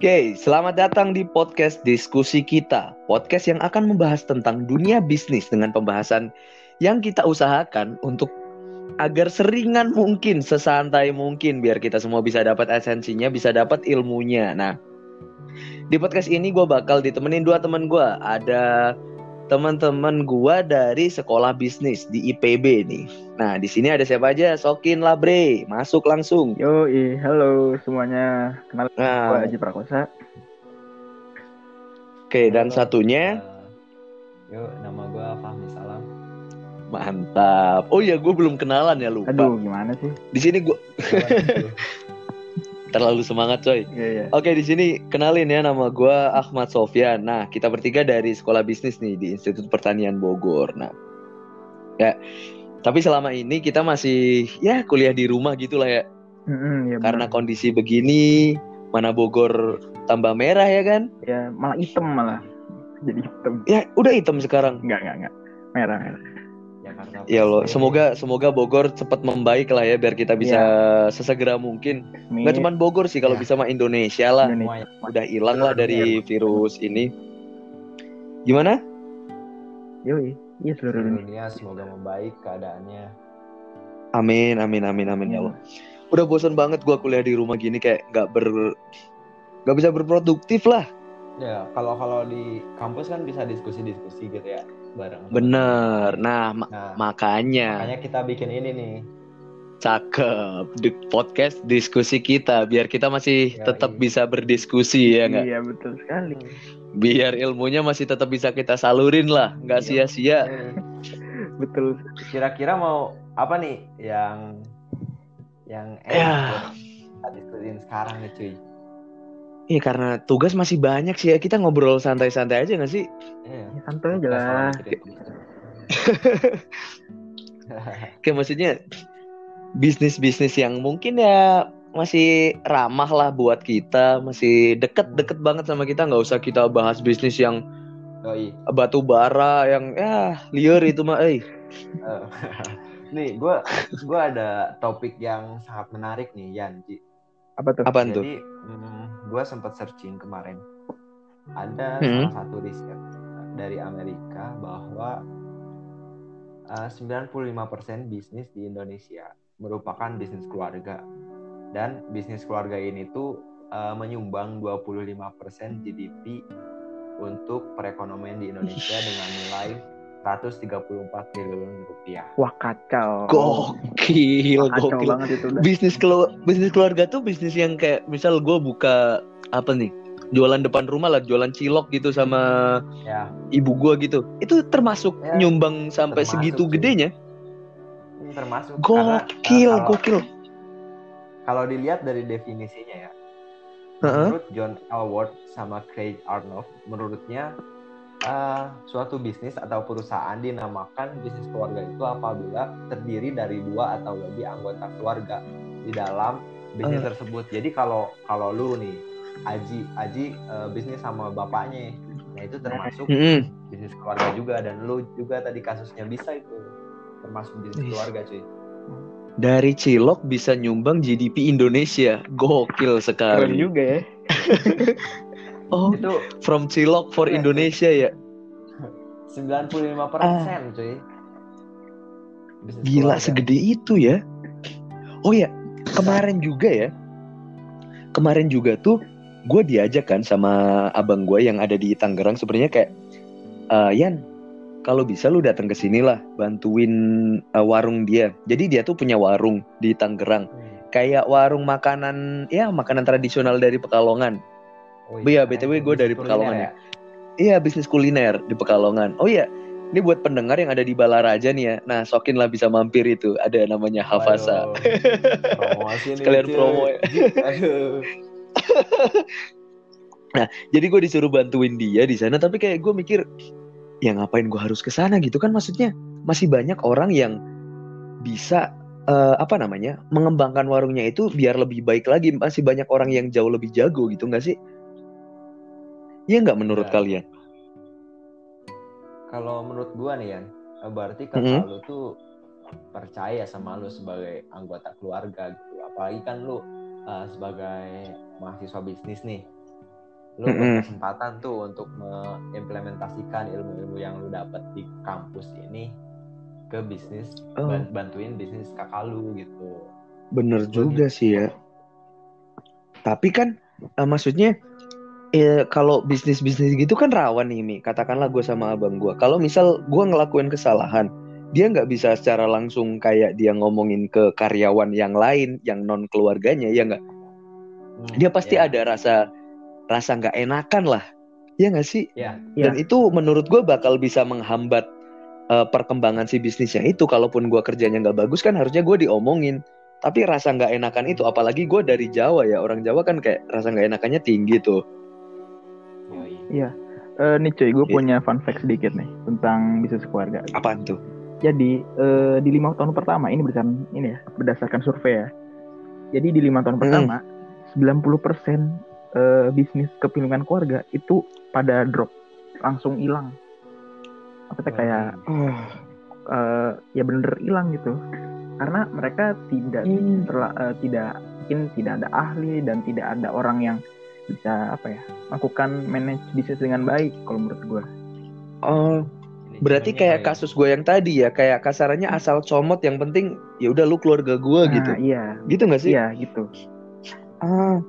Oke, selamat datang di podcast diskusi kita. Podcast yang akan membahas tentang dunia bisnis dengan pembahasan yang kita usahakan untuk agar seringan mungkin, sesantai mungkin biar kita semua bisa dapat esensinya, bisa dapat ilmunya. Nah, di podcast ini gue bakal ditemenin dua teman gue. Ada teman-teman gua dari sekolah bisnis di IPB nih. Nah, di sini ada siapa aja? Sokin Labre, masuk langsung. Yo, halo semuanya. Kenal nah. gua Aji Prakosa. Oke, dan satunya uh, Yo, nama gua Fahmi Salam. Mantap. Oh ya, gue belum kenalan ya lupa. Aduh, gimana sih? Di sini gue terlalu semangat coy. Yeah, yeah. Oke di sini kenalin ya nama gue Ahmad Sofyan. Nah kita bertiga dari sekolah bisnis nih di Institut Pertanian Bogor. Nah ya tapi selama ini kita masih ya kuliah di rumah gitulah ya. Mm-hmm, ya Karena benar. kondisi begini mana Bogor tambah merah ya kan? Ya malah hitam malah jadi hitam. Ya udah hitam sekarang. Enggak enggak enggak merah merah. Ya lo, semoga semoga Bogor cepat membaik lah ya biar kita bisa ya. sesegera mungkin. Gak cuma Bogor sih kalau ya. bisa mah Indonesia lah. Indonesia. Udah hilang lah dari ya. virus ini. Gimana? Yoi, iya seluruh dunia semoga membaik keadaannya. Amin, amin, amin, amin ya Allah. Udah bosan banget gua kuliah di rumah gini kayak nggak ber nggak bisa berproduktif lah. Ya, kalau kalau di kampus kan bisa diskusi-diskusi gitu ya bareng. Bener. Nah, ma nah, makanya. Makanya kita bikin ini nih. Cakep. Di podcast diskusi kita biar kita masih ya, tetap iya. bisa berdiskusi ya nggak? Iya betul sekali. Biar ilmunya masih tetap bisa kita salurin lah, nggak iya. sia-sia. betul. Kira-kira mau apa nih yang yang enak ya. diskusin sekarang nih cuy? Iya karena tugas masih banyak sih ya kita ngobrol santai-santai aja gak sih? Iya, ya, santai aja lah. Kayak maksudnya bisnis-bisnis yang mungkin ya masih ramah lah buat kita, masih deket-deket banget sama kita. Nggak usah kita bahas bisnis yang oh, iya. batu bara yang ya liar itu mah, eh. nih, gue gue ada topik yang sangat menarik nih, Yanji. Apa tuh? Apaan Jadi, tuh? Hmm, gue sempat searching kemarin. Ada hmm. salah satu riset dari Amerika bahwa uh, 95% bisnis di Indonesia merupakan bisnis keluarga. Dan bisnis keluarga ini tuh uh, menyumbang 25% GDP untuk perekonomian di Indonesia dengan nilai 134 triliun rupiah. Wah kacau. Gokil, kacau gokil. banget itu. Bisnis kelu bisnis keluarga tuh bisnis yang kayak misal gue buka apa nih? Jualan depan rumah lah, jualan cilok gitu sama ya. ibu gue gitu. Itu termasuk ya, nyumbang sampai termasuk segitu sih. gedenya? Termasuk. Gokil, karena, uh, gokil. Kalau dilihat dari definisinya ya, uh -huh. menurut John Elward sama Craig Arnold, menurutnya uh, suatu bisnis atau perusahaan dinamakan bisnis keluarga itu apabila terdiri dari dua atau lebih anggota keluarga di dalam bisnis uh. tersebut. Jadi kalau kalau lu nih Aji Aji uh, bisnis sama bapaknya, nah itu termasuk mm -hmm. bisnis keluarga juga dan lu juga tadi kasusnya bisa itu termasuk bisnis keluarga cuy. Dari Cilok bisa nyumbang GDP Indonesia. Gokil sekali. Keren juga ya. Oh, itu from Cilok for ya, Indonesia ya. 95% persen, ah. cuy. Bisnis Gila keluarga. segede itu ya. Oh ya, kemarin juga ya. Kemarin juga tuh gue diajak kan sama abang gue yang ada di Tangerang sebenarnya kayak uh, Yan kalau bisa lu datang ke sini lah bantuin uh, warung dia. Jadi dia tuh punya warung di Tangerang. Hmm. Kayak warung makanan ya makanan tradisional dari Pekalongan. Oh, iya, BTW gue dari Pekalongan ya. ya. Iya, bisnis kuliner di Pekalongan. Oh iya, ini buat pendengar yang ada di Balaraja nih ya. Nah, sokin lah bisa mampir itu. Ada namanya Hafasa. Sekalian promo ya. nah, jadi gue disuruh bantuin dia di sana. Tapi kayak gue mikir, ya ngapain gue harus ke sana gitu kan? Maksudnya masih banyak orang yang bisa uh, apa namanya mengembangkan warungnya itu biar lebih baik lagi. Masih banyak orang yang jauh lebih jago gitu nggak sih? Iya nggak menurut ya. kalian? Kalau menurut gua nih ya, berarti kan mm -hmm. lu tuh percaya sama lu sebagai anggota keluarga gitu. Apalagi kan lu uh, sebagai mahasiswa bisnis nih. lu mm -hmm. kesempatan tuh untuk mengimplementasikan ilmu-ilmu yang lu dapat di kampus ini ke bisnis oh. bantuin bisnis kakak lu gitu bener juga gitu. sih ya tapi kan uh, maksudnya eh, kalau bisnis bisnis gitu kan rawan nih Mi katakanlah gue sama abang gue kalau misal gue ngelakuin kesalahan dia nggak bisa secara langsung kayak dia ngomongin ke karyawan yang lain yang non keluarganya ya nggak? Hmm, dia pasti yeah. ada rasa rasa nggak enakan lah. Ya nggak sih? Yeah. dan yeah. itu menurut gue bakal bisa menghambat uh, perkembangan si bisnisnya. Itu kalaupun gue kerjanya nggak bagus kan harusnya gue diomongin. Tapi rasa nggak enakan itu apalagi gue dari Jawa ya. Orang Jawa kan kayak rasa nggak enakannya tinggi tuh iya. Uh, nih cuy gue yeah. punya fun fact sedikit nih tentang bisnis keluarga. Apaan tuh? Jadi uh, di lima tahun pertama ini berdasarkan ini ya berdasarkan survei ya. Jadi di lima tahun hmm. pertama 90% uh, bisnis kepemilikan keluarga itu pada drop langsung hilang. Apa kayak uh, uh, ya bener hilang gitu. Karena mereka tidak hmm. terla, uh, tidak mungkin tidak ada ahli dan tidak ada orang yang bisa apa ya melakukan manage bisnis dengan baik kalau menurut gue. Oh, berarti kayak kasus gue yang tadi ya kayak kasarannya asal comot yang penting ya udah lu keluarga gue nah, gitu. Iya. Gitu gak sih? Iya gitu. Ah,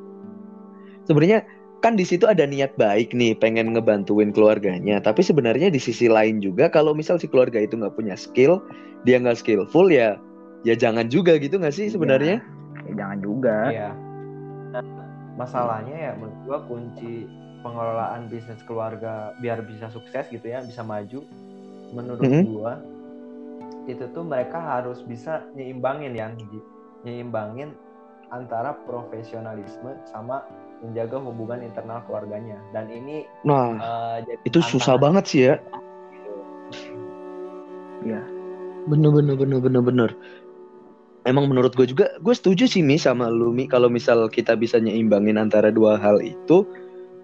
sebenarnya kan di situ ada niat baik nih pengen ngebantuin keluarganya tapi sebenarnya di sisi lain juga kalau misal si keluarga itu nggak punya skill dia nggak skillful ya ya jangan juga gitu nggak sih sebenarnya ya, ya jangan juga ya. Masalahnya ya menurut gua kunci pengelolaan bisnis keluarga biar bisa sukses gitu ya bisa maju menurut mm -hmm. gua itu tuh mereka harus bisa nyimbangin ya nyimbangin antara profesionalisme sama menjaga hubungan internal keluarganya. Dan ini nah uh, jadi itu susah banget sih ya. ya bener bener bener bener bener emang menurut gue juga gue setuju sih mi sama lu mi kalau misal kita bisa nyeimbangin antara dua hal itu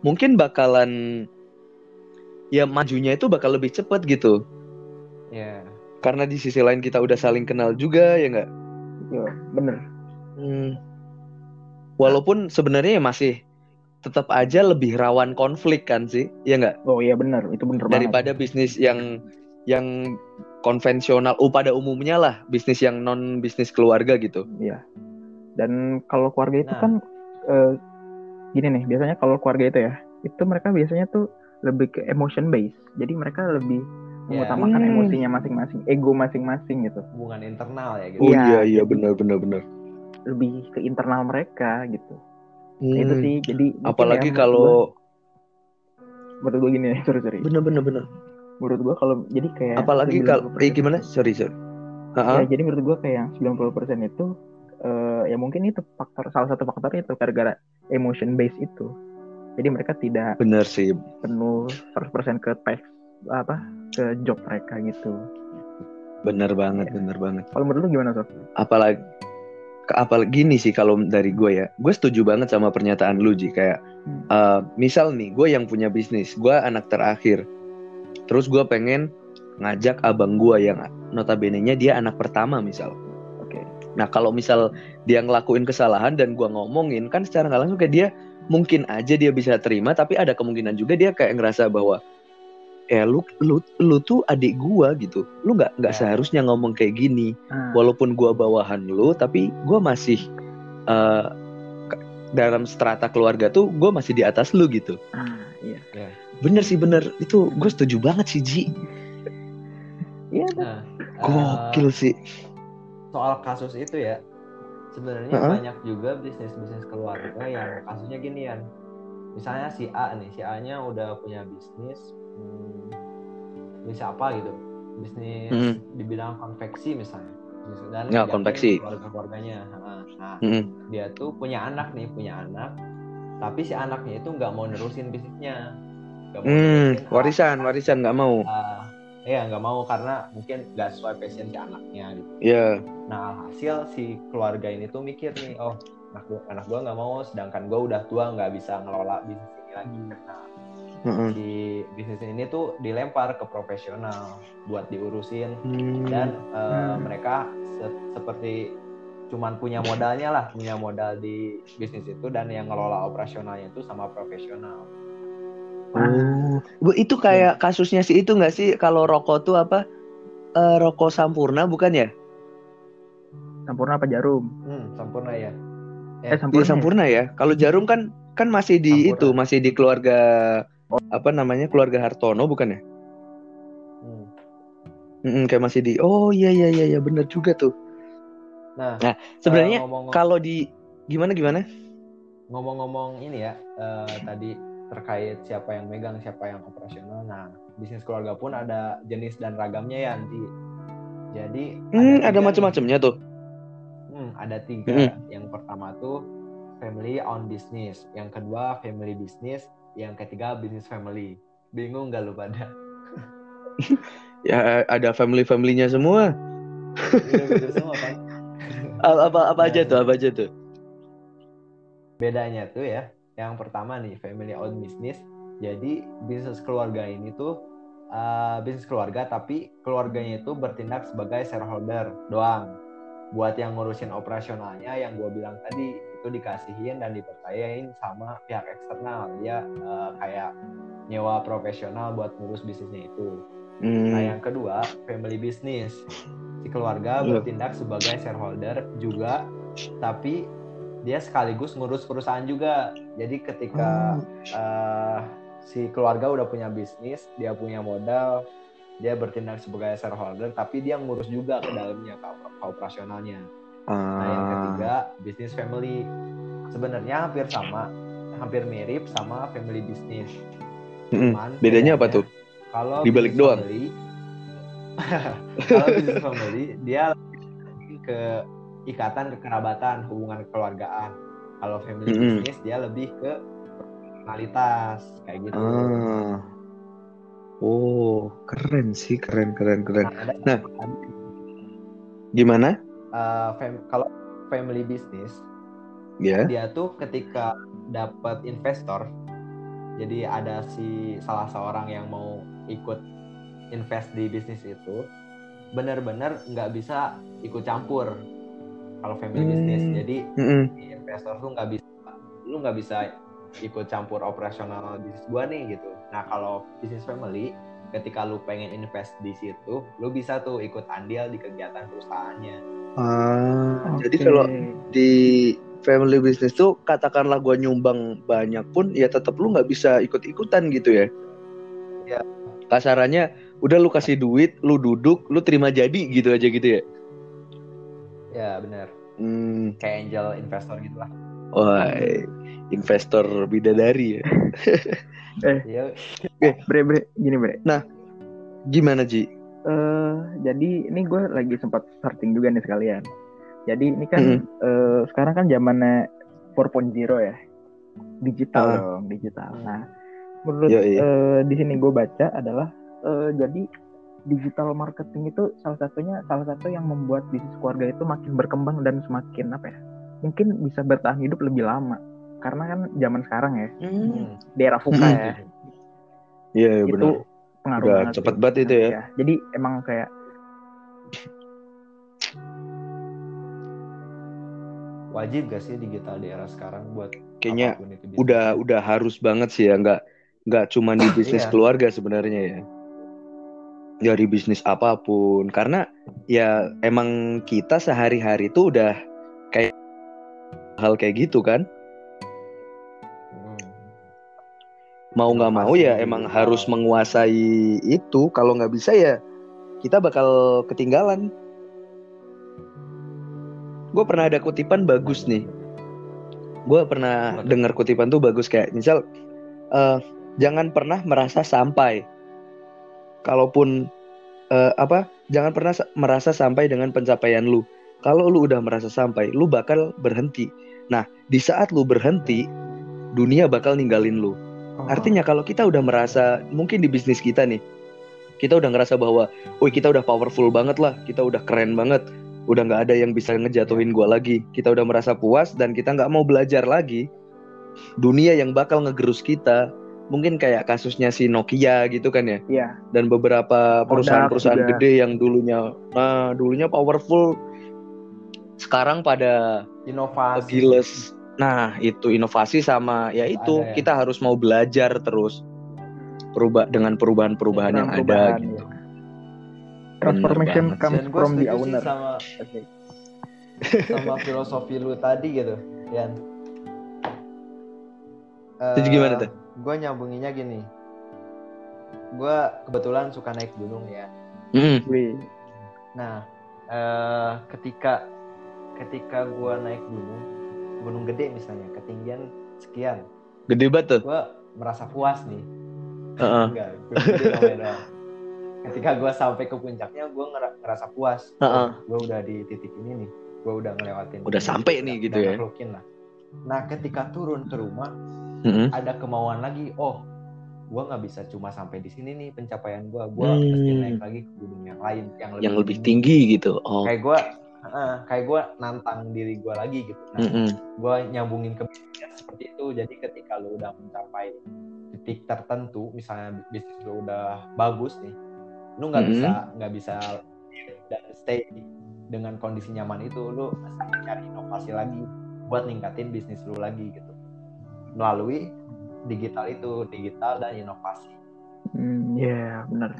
mungkin bakalan ya majunya itu bakal lebih cepet gitu ya yeah. karena di sisi lain kita udah saling kenal juga ya nggak ya bener hmm. walaupun sebenarnya masih tetap aja lebih rawan konflik kan sih, ya nggak? Oh iya benar, itu benar Daripada banget. bisnis yang yang konvensional, oh pada umumnya lah bisnis yang non bisnis keluarga gitu. Iya. Dan kalau keluarga itu nah. kan uh, gini nih, biasanya kalau keluarga itu ya, itu mereka biasanya tuh lebih ke emotion base. Jadi mereka lebih yeah. mengutamakan hmm. emosinya masing-masing, ego masing-masing gitu. Hubungan internal ya gitu. Oh iya iya, iya benar benar benar. Lebih ke internal mereka gitu. Hmm. Nah, itu sih jadi apalagi ya, kalau menurut gue gini ya sorry sorry bener bener bener menurut gue kalau jadi kayak apalagi kalau eh, gimana? Sorry sorry. Uh-huh. ya jadi menurut gue kayak yang 90% itu uh, ya mungkin itu faktor salah satu faktor itu gara-gara emotion base itu. Jadi mereka tidak bener sih. penuh 100% ke teks apa ke job mereka gitu. Bener banget ya. bener banget. Kalau menurut lu gimana tuh apalagi apa gini sih kalau dari gue ya. Gue setuju banget sama pernyataan lu Ji. Kayak uh, misal nih gue yang punya bisnis gue anak terakhir terus gue pengen ngajak abang gue yang notabene nya dia anak pertama misal oke okay. nah kalau misal dia ngelakuin kesalahan dan gue ngomongin kan secara nggak langsung kayak dia mungkin aja dia bisa terima tapi ada kemungkinan juga dia kayak ngerasa bahwa ya lu lu lu tuh adik gua gitu lu nggak nggak ya. seharusnya ngomong kayak gini hmm. walaupun gua bawahan lu tapi gua masih uh, dalam strata keluarga tuh gua masih di atas lu gitu ah, iya. ya. bener sih bener itu gue setuju banget sih Ji iya nah, gokil uh, sih soal kasus itu ya sebenarnya uh -huh. banyak juga bisnis bisnis keluarga yang kasusnya gini ya misalnya si A nih si A nya udah punya bisnis hmm, bisnis apa gitu bisnis hmm. di bidang konveksi misalnya dan ya, konveksi keluarga keluarganya nah hmm. dia tuh punya anak nih punya anak tapi si anaknya itu nggak mau nerusin bisnisnya gak mau hmm, warisan warisan nggak mau uh, Iya nggak mau karena mungkin nggak sesuai passion si anaknya gitu. Iya. Yeah. Nah hasil si keluarga ini tuh mikir nih, oh anak gua anak gua nggak mau, sedangkan gua udah tua nggak bisa ngelola bisnis ini lagi. Nah mm-hmm. si bisnis ini tuh dilempar ke profesional buat diurusin mm-hmm. dan uh, mm. mereka se- seperti cuman punya modalnya lah punya modal di bisnis itu dan yang ngelola operasionalnya itu sama profesional Oh, Bu, itu kayak kasusnya sih itu nggak sih kalau rokok tuh apa? Eh, rokok Sampurna bukan ya? Sampurna apa jarum? Hmm, sempurna ya. Eh, Iya Sampurna. ya? Sampurna ya. Kalau Jarum kan kan masih di Sampurna. itu, masih di keluarga apa namanya? Keluarga Hartono bukan ya? Hmm. Mm-mm, kayak masih di Oh iya iya iya iya bener juga tuh. Nah, Nah, Sebenarnya ngomong- kalau di gimana gimana? ngomong-ngomong ini ya eh, tadi terkait siapa yang megang siapa yang operasional nah bisnis keluarga pun ada jenis dan ragamnya ya nanti jadi Hmm, ada nih. macam-macamnya tuh. Hmm, ada tiga Mm-mm. yang pertama tuh family owned business yang kedua family business yang ketiga business family bingung gak lu pada Ya ada family-familynya semua. Bener-bener semua kan A- Apa apa aja tuh? Apa aja tuh? bedanya tuh ya yang pertama nih family owned business jadi bisnis keluarga ini tuh uh, bisnis keluarga tapi keluarganya itu bertindak sebagai shareholder doang buat yang ngurusin operasionalnya yang gue bilang tadi itu dikasihin dan dipercayain sama pihak eksternal dia uh, kayak nyewa profesional buat ngurus bisnisnya itu Hmm. Nah, yang kedua, family business. Si keluarga Iya. bertindak sebagai shareholder juga, tapi dia sekaligus ngurus perusahaan juga. Jadi ketika eh, si keluarga udah punya bisnis, dia punya modal, dia bertindak sebagai shareholder, tapi dia ngurus juga ke dalamnya, ke operasionalnya. Nah, yang Ah. ketiga, bisnis family. Sebenarnya hampir sama, hampir mirip sama family business. Mm-mm. Cuman Bedanya apa tuh? Kalau Di balik bisnis doang. family, kalau bisnis family dia ke ikatan kekerabatan, hubungan kekeluargaan. Kalau family Mm-mm. business dia lebih ke personalitas kayak gitu. Ah. Oh, keren sih, keren keren keren. Nah, ada Nah. Gimana? Eh, fam- kalau family business Ya. dia tuh ketika dapat investor jadi ada si salah seorang yang mau ikut invest di bisnis itu benar-benar nggak bisa ikut campur kalau family Hmm. business jadi si investor tuh nggak bisa lu nggak bisa ikut campur operasional bisnis gua nih gitu nah kalau bisnis family ketika lu pengen invest di situ lu bisa tuh ikut andil di kegiatan perusahaannya Ah, jadi Oke. kalau di family business tuh katakanlah gua nyumbang banyak pun ya tetap lu nggak bisa ikut-ikutan gitu ya. Ya. Kasarannya udah lu kasih duit, lu duduk, lu terima jadi gitu aja gitu ya. ya benar Hmm, kayak angel investor gitu lah wah, investor bidadari ya. ya bre bre gini bre Gimana Ji? Eh, jadi ini gue lagi sempat searching juga nih sekalian. Jadi ini kan Mm-mm. eh, sekarang kan zamannya 4.0 ya, digital Ah. dong, digital. Nah, menurut eh, di sini gue baca adalah eh, jadi digital marketing itu salah satunya salah satu yang membuat bisnis keluarga itu makin berkembang dan semakin apa ya? Mungkin bisa bertahan hidup lebih lama. Karena kan zaman sekarang ya, Hmm. di era VUCA Mm-mm. ya, Iya itu benar. pengaruh Udah banget cepet sih. banget itu ya. Jadi emang kayak wajib gak sih digital di era sekarang buat Kayaknya itu udah udah harus banget sih ya, nggak nggak cuma di bisnis Iya. keluarga sebenarnya ya. Dari bisnis apa pun, karena ya emang kita sehari-hari tuh udah hal kayak gitu kan. Hmm. Mau nggak mau ya emang harus menguasai itu. Kalau nggak bisa ya kita bakal ketinggalan. Gue pernah ada kutipan bagus nih. Gue pernah dengar kutipan tuh bagus kayak misal eh, jangan pernah merasa sampai. Kalaupun eh, apa? Jangan pernah sa- merasa sampai dengan pencapaian lu. Kalau lu udah merasa sampai, lu bakal berhenti. Nah, di saat lu berhenti, dunia bakal ninggalin lu. oh, Artinya kalau kita udah merasa mungkin di bisnis kita nih, kita udah ngerasa bahwa, woi kita udah powerful banget lah, kita udah keren banget, udah nggak ada yang bisa ngejatuhin gua lagi, kita udah merasa puas dan kita nggak mau belajar lagi. Dunia yang bakal ngegerus kita, mungkin kayak kasusnya si Nokia gitu kan ya, Iya, dan beberapa perusahaan-perusahaan gede yang dulunya, nah dulunya powerful, sekarang pada inovasi giles. Nah, itu inovasi sama ya itu Ada ya. kita harus mau belajar terus. perubah dengan perubahan-perubahan yang ada Perubahan, gitu. ya. Transformation comes Dan from the owner. sama Oke. sama filosofi lu tadi gitu, Yan. Jadi gimana tuh? Gue nyambunginnya gini. Gue kebetulan suka naik gunung ya. Mm. Nah, eh, ketika ketika gue naik gunung, gunung gede misalnya, ketinggian sekian, Gede banget gue merasa puas nih. Heeh. Enggak, doang. Ketika gue sampai ke puncaknya, gue ngerasa puas. Heeh. Gue udah di titik ini nih, gue udah ngelewatin. Udah ini, sampai nih gitu ya. lah. Nah, ketika turun ke rumah, ada kemauan lagi. Oh, gue nggak bisa cuma sampai di sini nih pencapaian gue. Gue Hmm. naik lagi ke gunung yang lain, yang lebih, Yang lebih tinggi gitu. Oh. Kayak gue, kayak gue nantang diri gue lagi gitu. Nah, Mm-mm. gue nyambungin ke bisnis seperti itu jadi ketika lu udah mencapai titik tertentu misalnya bisnis lu udah bagus nih lu nggak Mhm. bisa nggak bisa dan stay dengan kondisi nyaman itu lu mesti cari inovasi lagi buat ningkatin bisnis lu lagi gitu melalui digital itu digital dan inovasi Hmm, ya benar.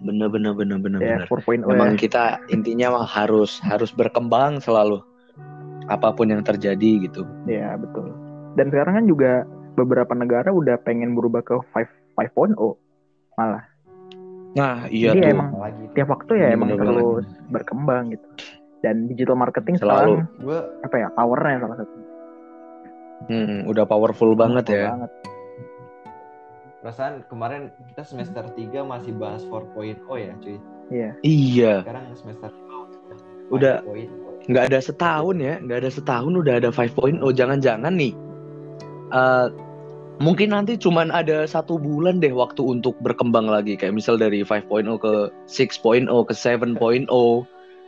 Bener bener bener bener Ya bener. 4.0 Emang ya. kita intinya mah harus harus berkembang selalu. Apa pun yang terjadi gitu. Ya betul. Dan sekarang kan juga beberapa negara udah pengen berubah ke 5 5.0 malah. Nah, iya Jadi tuh. emang lagi Tiap waktu ya Bener, emang bener terus berkembang gitu. Dan digital marketing Selalu. sekarang gue apa ya powernya salah satu. Hmm, udah powerful banget Powerful ya. Banget. Perasaan kemarin kita semester 3 masih bahas 4.0 ya cuy Iya. Iya. sekarang semester 5 Udah. 5.0. nggak ada setahun ya nggak ada setahun udah ada 5.0 jangan-jangan nih eh, mungkin nanti cuman ada satu bulan deh waktu untuk berkembang lagi kayak misal dari 5.0 ke 6.0 ke 7.0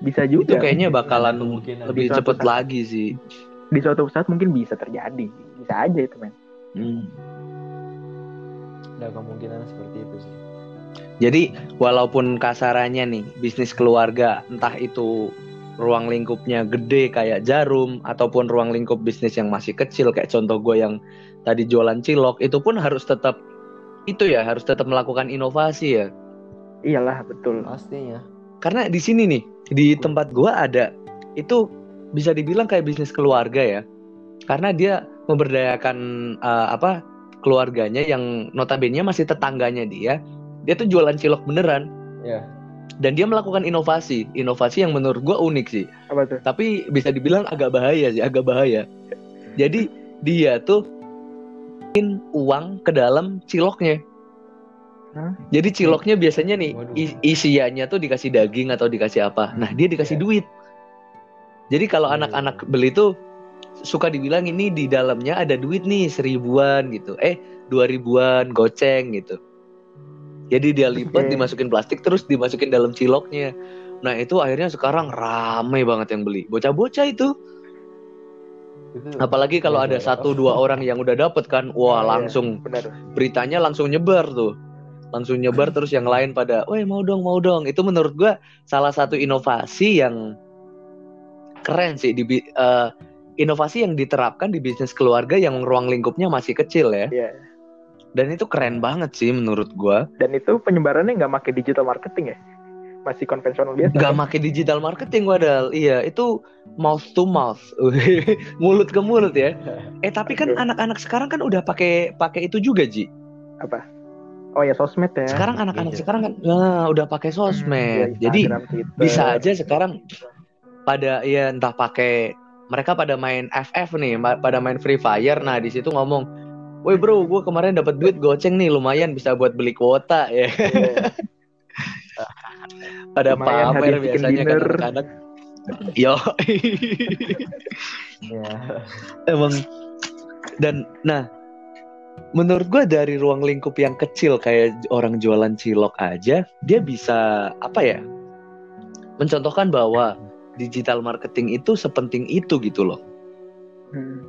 Bisa itu juga. kayaknya Ada bakalan kemungkinan. lebih cepet lagi sih di suatu saat mungkin bisa terjadi. Bisa aja itu men. Hmm. Ada kemungkinan seperti itu sih. Jadi walaupun kasarannya nih bisnis keluarga entah itu ruang lingkupnya gede kayak jarum ataupun ruang lingkup bisnis yang masih kecil kayak contoh gue yang tadi jualan cilok itu pun harus tetap itu ya harus tetap melakukan inovasi ya. Iyalah betul. pastinya. Karena di sini nih di tempat gua ada itu bisa dibilang kayak bisnis keluarga ya. Karena dia memberdayakan eh, apa keluarganya yang notabene masih tetangganya dia dia tuh jualan cilok beneran ya dan dia melakukan inovasi inovasi yang menurut gua unik sih Apa tuh? tapi bisa dibilang agak bahaya sih agak bahaya jadi dia tuh masukin uang ke dalam ciloknya Hah? jadi ciloknya biasanya nih Waduh. is- isiannya tuh dikasih daging atau dikasih apa nah dia dikasih Iya. duit jadi kalau Iya, iya. anak-anak beli tuh suka dibilang ini di dalamnya ada duit nih seribuan gitu. Eh dua ribuan goceng gitu. Jadi dia lipat dimasukin plastik terus dimasukin dalam ciloknya. Nah itu akhirnya sekarang rame banget yang beli. Bocah-bocah itu. Apalagi kalau Iya, ada iya. satu dua orang yang udah dapet kan wah Iya, langsung beritanya langsung nyebar tuh. Langsung nyebar terus yang lain pada weh mau dong mau dong. Itu menurut gua salah satu inovasi yang keren sih di eh, inovasi yang diterapkan di bisnis keluarga yang ruang lingkupnya masih kecil ya Iya. dan itu keren banget sih menurut gua Dan itu penyebarannya nggak pakai digital marketing ya? Masih konvensional biasa. nggak kan? make digital marketing padahal iya itu mouth to mouth mulut ke mulut ya eh tapi kan anak-anak sekarang kan udah pakai pakai itu juga ji Apa? Oh ya sosmed ya. sekarang anak-anak Gadget. sekarang kan nah, udah pakai Ya, sosmed jadi Instagram, Twitter. bisa aja sekarang pada ya entah pakai mereka pada main FF nih pada main Free Fire nah di situ ngomong Woi bro, gue kemarin dapat duit goceng nih, lumayan bisa buat beli kuota ya. Iya. Pada Lumayan pamer biasanya kan anak-anak. Yo, ya emang dan nah menurut gue dari ruang lingkup yang kecil kayak orang jualan cilok aja dia bisa apa ya mencontohkan bahwa digital marketing itu sepenting itu gitu loh Hmm.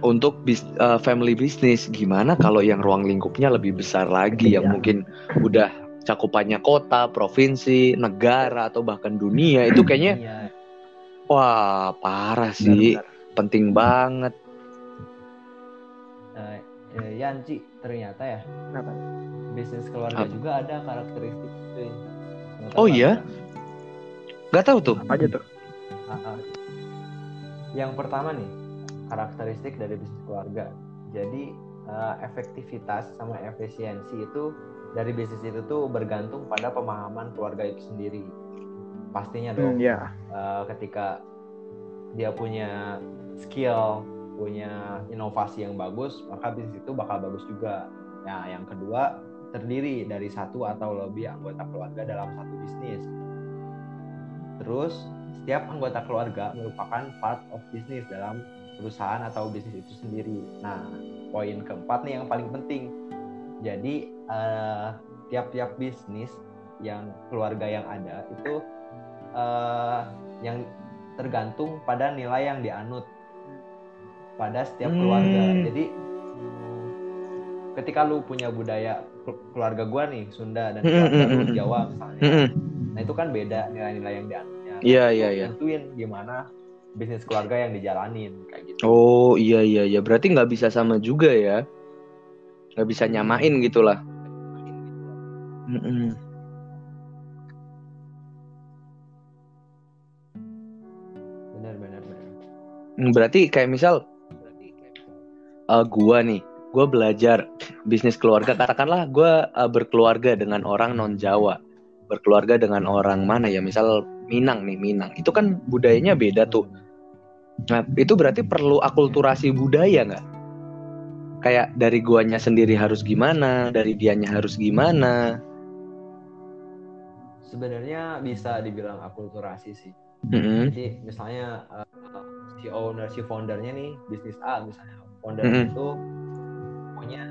untuk bis, uh, family business gimana kalau yang ruang lingkupnya lebih besar lagi yang Iya. mungkin udah cakupannya kota, provinsi, negara atau bahkan dunia itu kayaknya Iya. wah parah sih Benar-benar. penting banget Nah, eh, Yanci ternyata ya Kenapa? bisnis keluarga Apa? juga ada karakteristik itu. Oh iya? Gak tahu tuh. Apa aja tuh? Ah, ah. Yang pertama nih, karakteristik dari bisnis keluarga. Jadi eh, efektivitas sama efisiensi itu dari bisnis itu tuh bergantung pada pemahaman keluarga itu sendiri. Pastinya dong. Hmm, ya. eh, ketika dia punya skill, punya inovasi yang bagus, maka bisnis itu bakal bagus juga. Nah, yang kedua terdiri dari satu atau lebih anggota keluarga dalam satu bisnis. Terus setiap anggota keluarga merupakan part of bisnis dalam perusahaan atau bisnis itu sendiri. Nah, poin keempat nih yang paling penting. Jadi eh, tiap-tiap bisnis yang keluarga yang ada itu eh, yang tergantung pada nilai yang dianut pada setiap keluarga. Hmm. Jadi hmm, ketika lu punya budaya kel- keluarga gua nih Sunda dan Hmm, keluarga hmm, lu hmm, Jawa misalnya. Nah itu kan beda nilai-nilai yang dianutnya. Iya, iya, iya. Nentuin gimana bisnis keluarga yang dijalanin kayak gitu. Oh iya iya iya. Berarti nggak bisa sama juga ya? Nggak bisa nyamain gitulah. Mm-mm. Benar benar benar. Hmm, Berarti kayak misal uh, gua nih, gua belajar bisnis keluarga. Katakanlah gua uh, berkeluarga dengan orang non Jawa, berkeluarga dengan orang mana ya? Misal Minang nih, Minang. Itu kan budayanya beda tuh. Nah, itu berarti perlu akulturasi budaya nggak? Kayak dari guanya sendiri harus gimana, dari dianya harus gimana. Sebenarnya bisa dibilang akulturasi sih. Mm-mm. Jadi misalnya uh, si owner si foundernya nih bisnis A misalnya founder Mm-mm. itu punya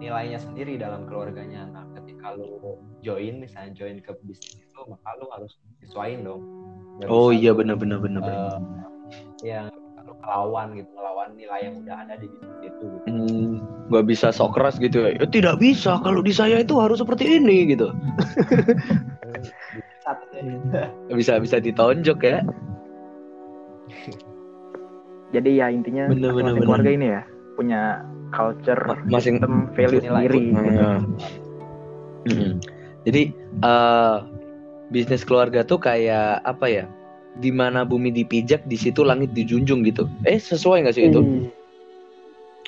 nilainya sendiri dalam keluarganya. Nah ketika lu join misalnya join ke bisnis itu maka lu harus sesuaiin dong. Nggak Oh iya lu, benar benar benar. benar. eh, yang lu ngelawan gitu ngelawan nilai yang udah ada di bisnis itu gitu. Hmm, nggak bisa sok keras gitu ya. Ya, tidak bisa kalau di saya itu harus seperti ini gitu. Satu deh. Bisa bisa ditonjok ya. Jadi ya intinya Bener, bener, bener. keluarga ini ya punya culture, Ma- masing- sistem, value Nilai. sendiri. gitu. Mm-mm. Jadi eh, bisnis keluarga tuh kayak apa ya? Di mana bumi dipijak, di situ langit dijunjung gitu. Eh sesuai nggak sih itu? Ih,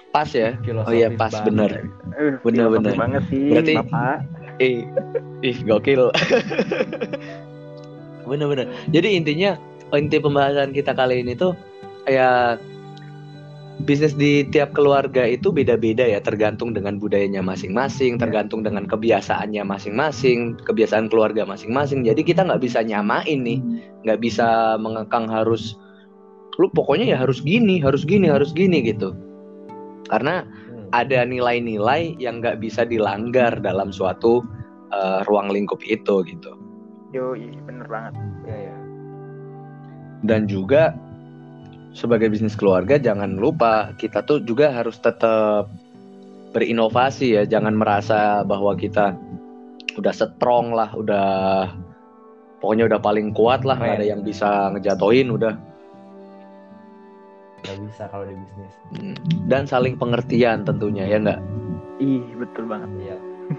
Pas ya. Oh Filosofis iya pas bener. eh, Bener, bener. banget sih, Berarti- Bapak. Eh, ih gokil. Bener-bener. Jadi intinya inti pembahasan kita kali ini tuh ya bisnis di tiap keluarga itu beda-beda ya, tergantung dengan budayanya masing-masing, tergantung dengan kebiasaannya masing-masing, kebiasaan keluarga masing-masing. Jadi kita nggak bisa nyamain nih, nggak bisa mengekang harus lu pokoknya ya harus gini, harus gini, harus gini gitu. Karena Hmm. ada nilai-nilai yang nggak bisa dilanggar dalam suatu eh, ruang lingkup itu gitu. Yo, bener banget. Iya ya. Dan juga sebagai bisnis keluarga jangan lupa kita tuh juga harus tetap berinovasi ya, jangan merasa bahwa kita udah strong lah, udah pokoknya udah paling kuat lah, nggak ada yang bisa ngejatoin udah. Gak bisa kalau di bisnis. Hmm. Dan saling pengertian tentunya ya nggak. Ih, betul banget. Iya.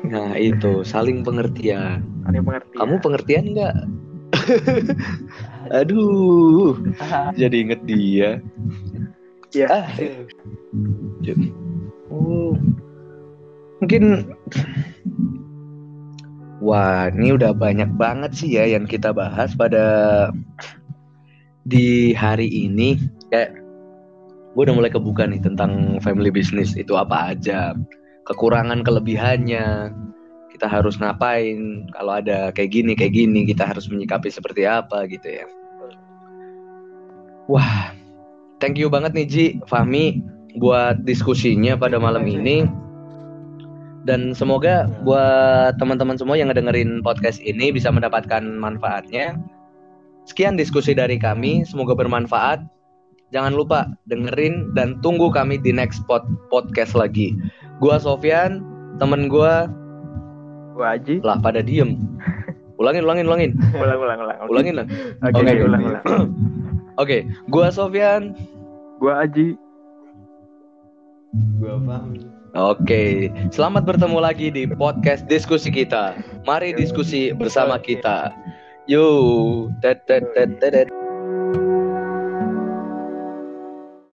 Nah itu saling pengertian. Ada yang mengerti. Kamu ya. pengertian nggak? Aduh, jadi inget dia. Iya. Ah, oh, mungkin. Wah, ini udah banyak banget sih ya yang kita bahas pada di hari ini. Kayak gue udah mulai kebuka nih tentang family business itu apa aja, kekurangan kelebihannya, kita harus ngapain? Kalau ada kayak gini kayak gini kita harus menyikapi seperti apa gitu ya. Wah thank you banget nih Ji Fahmi buat diskusinya pada malam ini. Dan semoga buat teman-teman semua yang ngedengerin podcast ini bisa mendapatkan manfaatnya. Sekian diskusi dari kami semoga bermanfaat. Jangan lupa dengerin dan tunggu kami di next pod podcast lagi. Gua Sofyan temen gua Gua Aji. lah pada diem ulangin ulangin ulangin Ulang, ulang, ulang. ulangin lah Oke, Oke. ulang, ulang. oke gua Sofyan Gua Aji. Gua paham. Oke, selamat bertemu lagi di podcast diskusi kita. Mari diskusi bersama kita. Yo, tet tet tet tet.